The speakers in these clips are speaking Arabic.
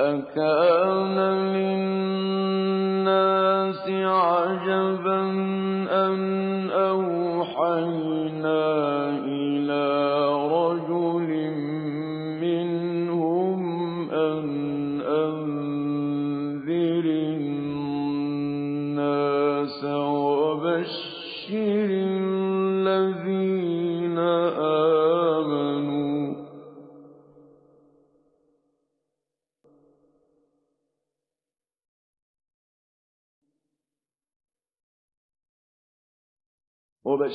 أكان للناس عجبا أن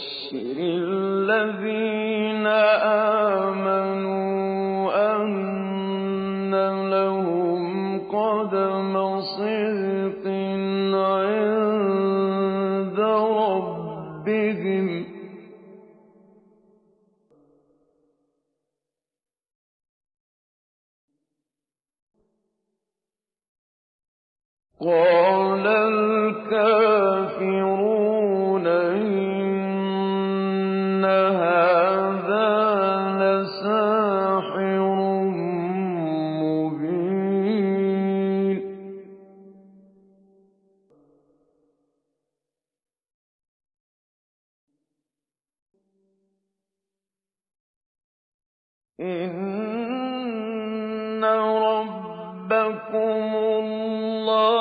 الشيء الله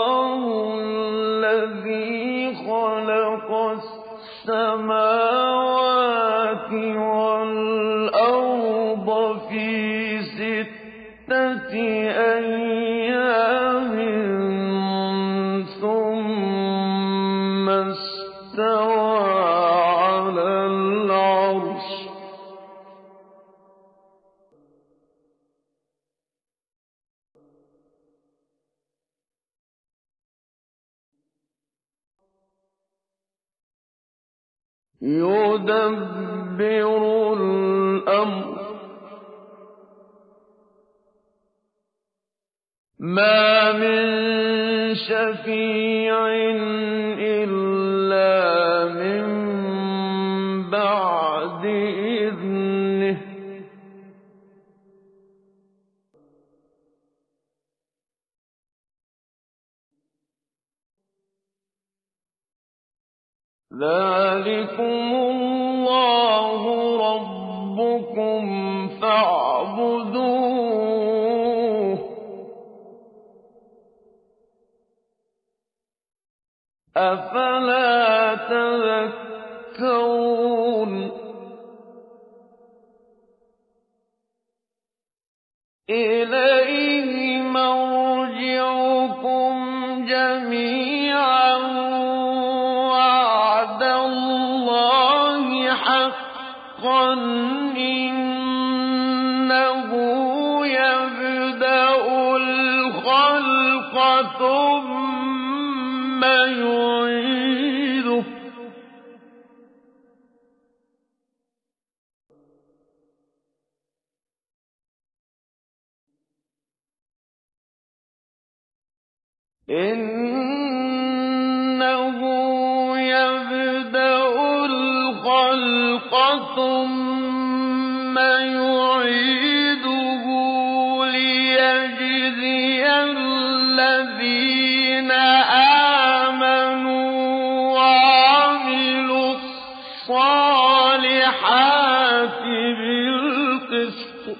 شفيع إلا من بعد إذنه. ذلكم الله أفلا تذكرون؟ إليه الصالحات بالقسط.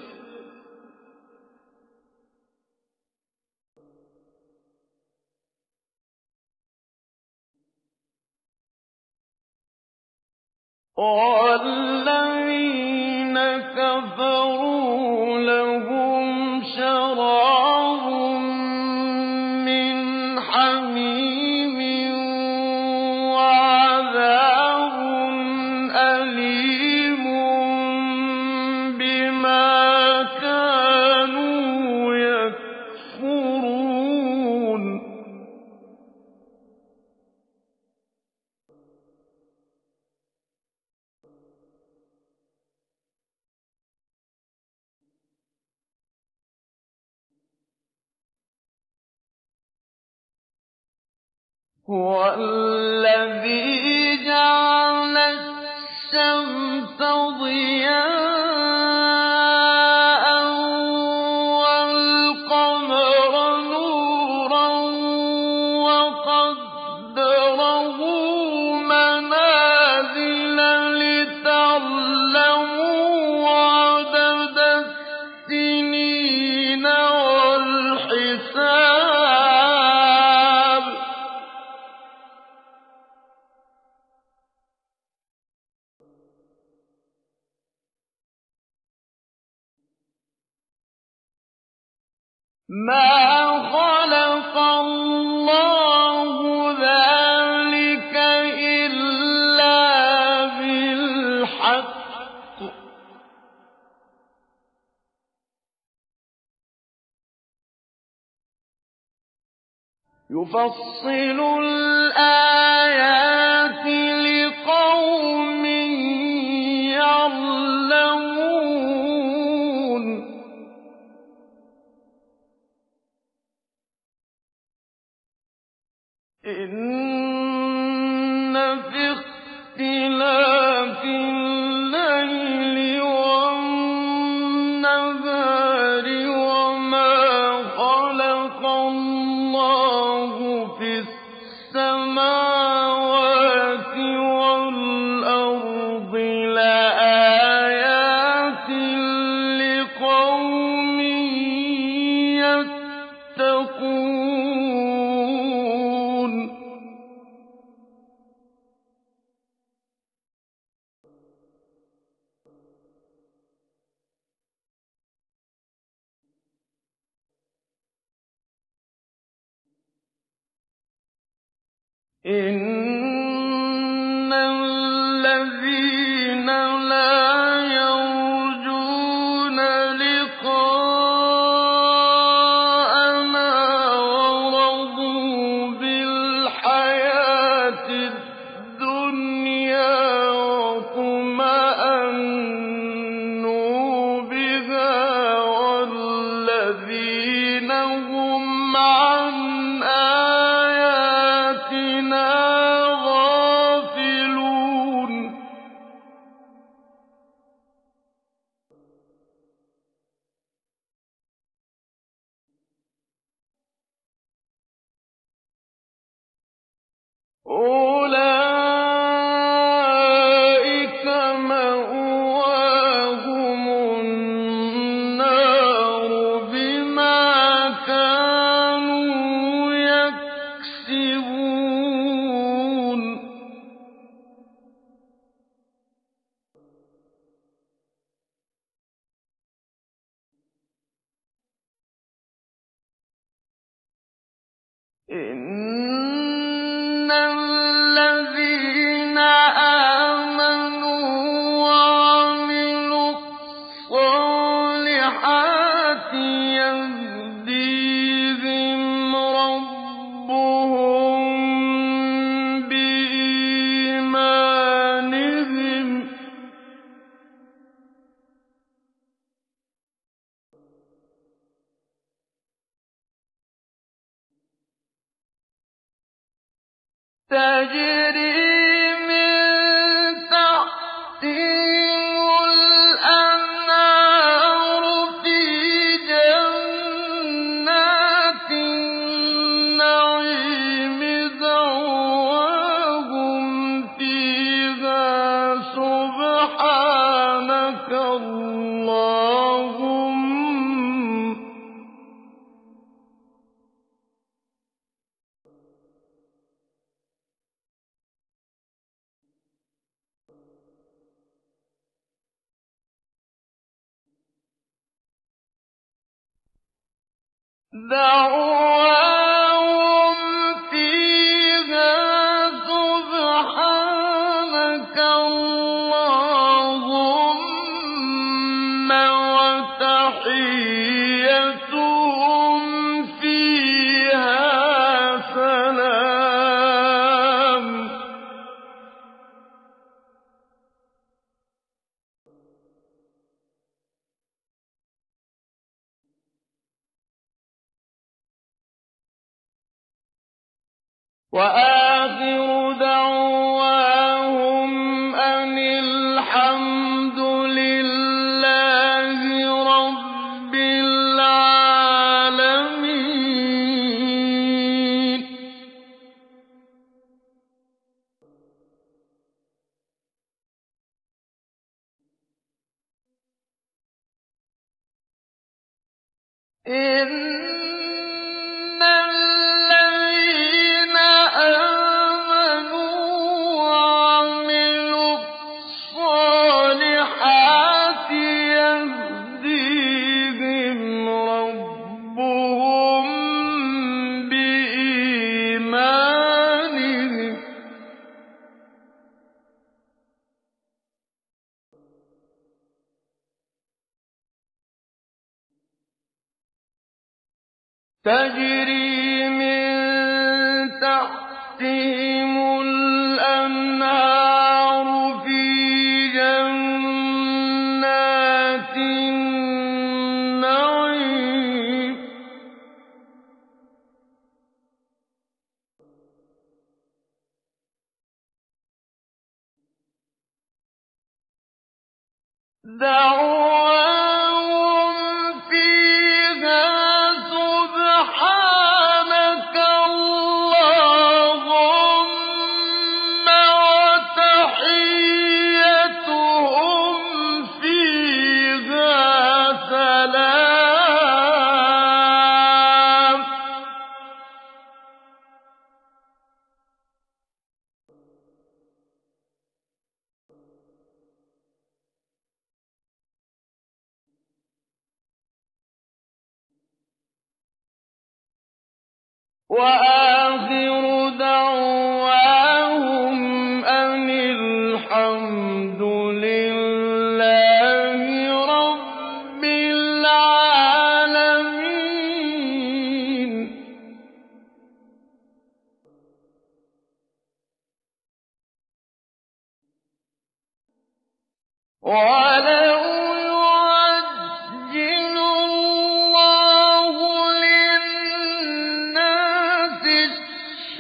والذين كفروا هو الذي ما خلق الله ذلك إلا بالحق. يفصل الآيات لقوم إن في اختلاف لَا تجري دعوا تجري من تحتهم الأنهار في جنات النعيم. دعوا وآل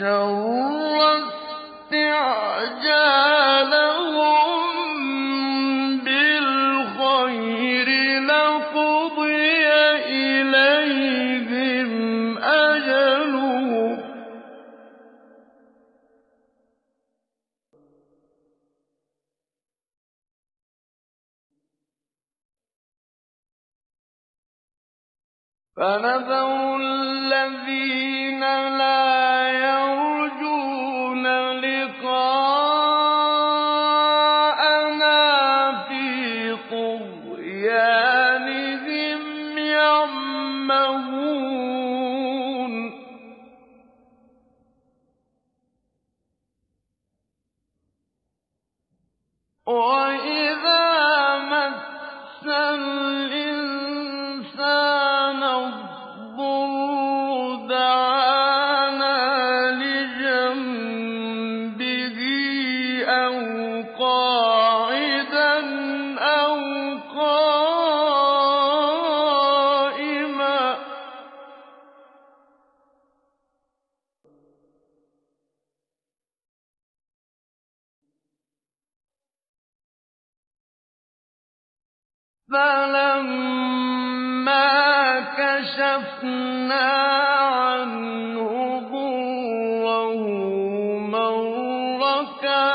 بشر وَ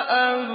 أن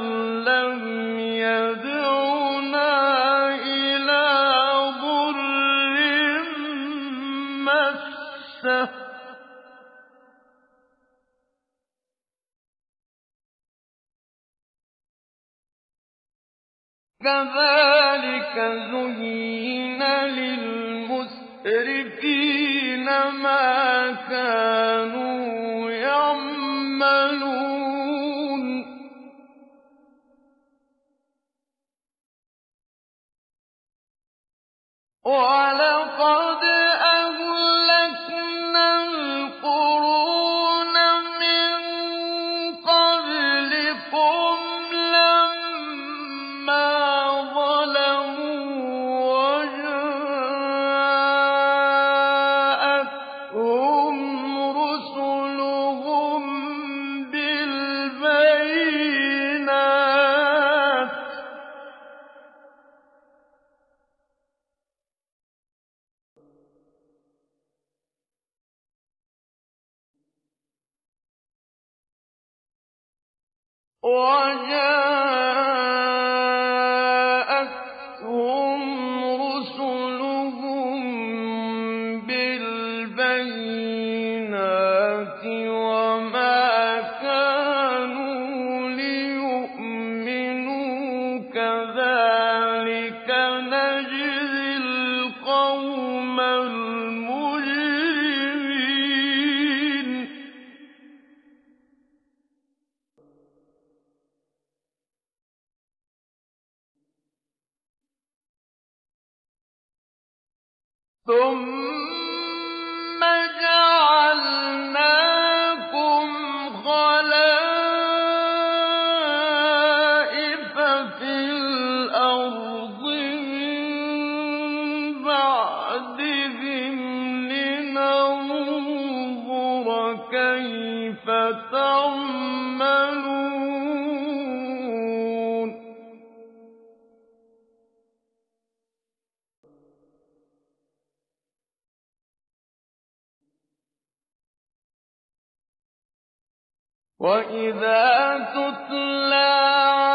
وإذا تتلى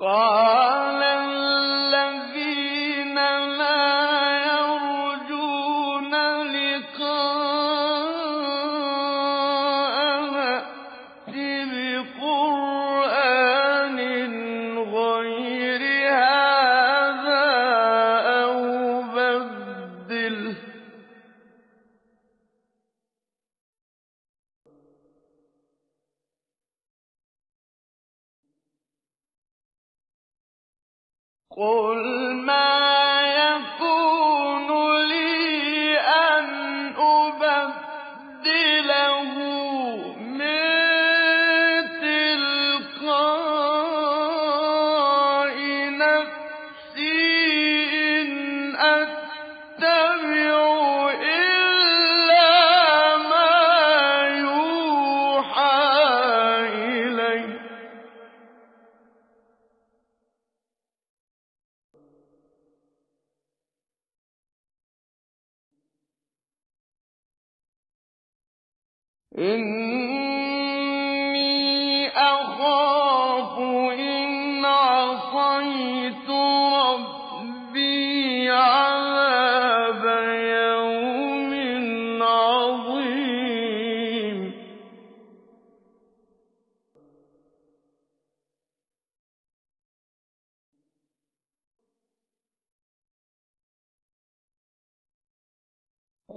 قال رب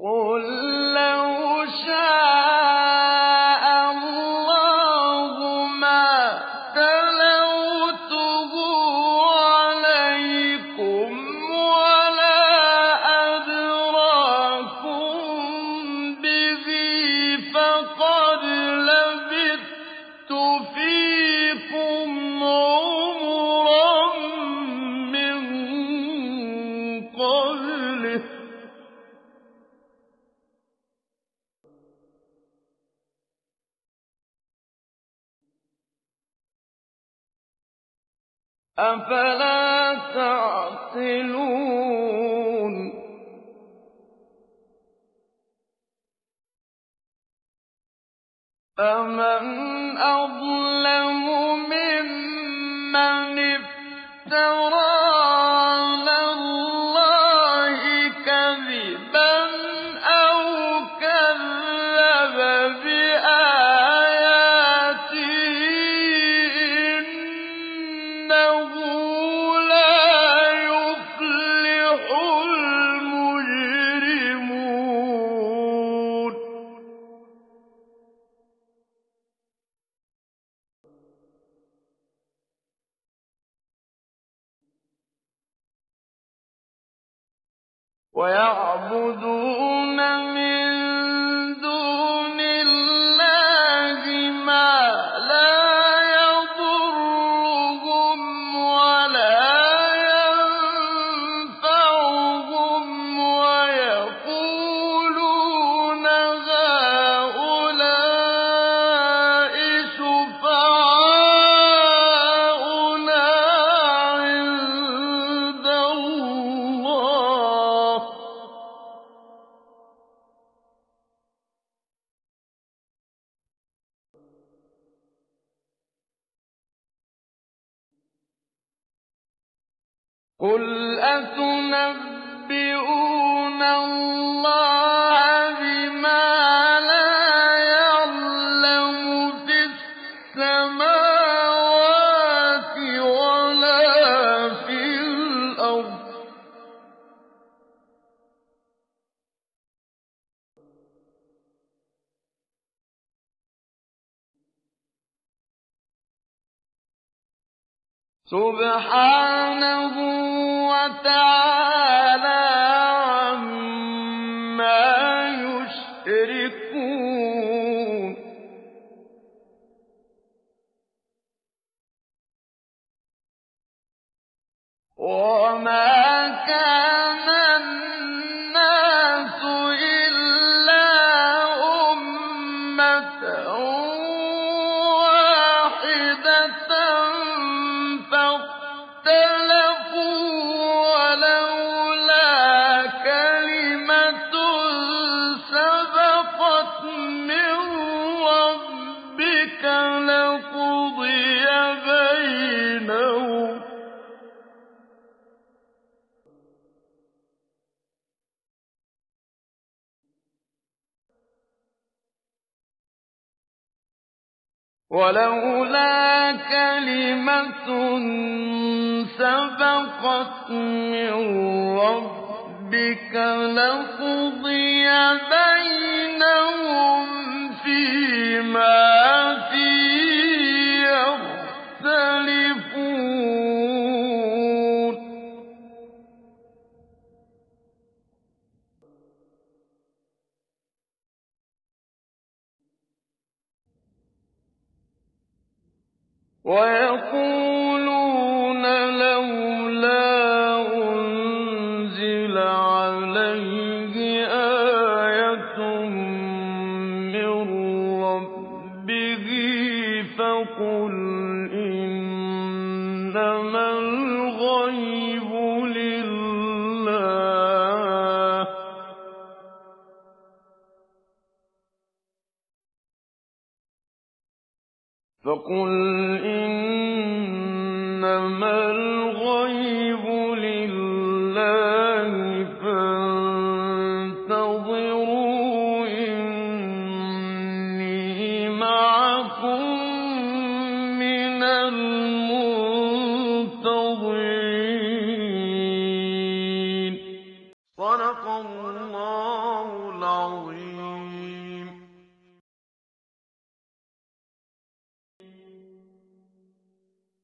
قل أفلا تعقلون؟ فمن أظلم ممن افترى ويعبدون قُلْ أَتُنَبِّئُونَ اللَّهَ بِمَا لَا يَعْلَمُ فِي السَّمَاوَاتِ وَلَا فِي الْأَرْضِ ۚ سُبْحَانَهُ وَتَعَالَىٰ عَمَّا يُشْرِكُونَ. وَمَا كَانَ كَلِمَةٌ سَبَقَتْ مِن رَّبِّكَ لَقُضِيَ بَيْنَهُمْ فِيمَا وَيَقُولُونَ لَوْلَا أُنزِلَ عَلَيْهِ آيَةٌ مِّن رَّبِّهِ ۖ فَقُلْ إِنَّمَا الْغَيْبُ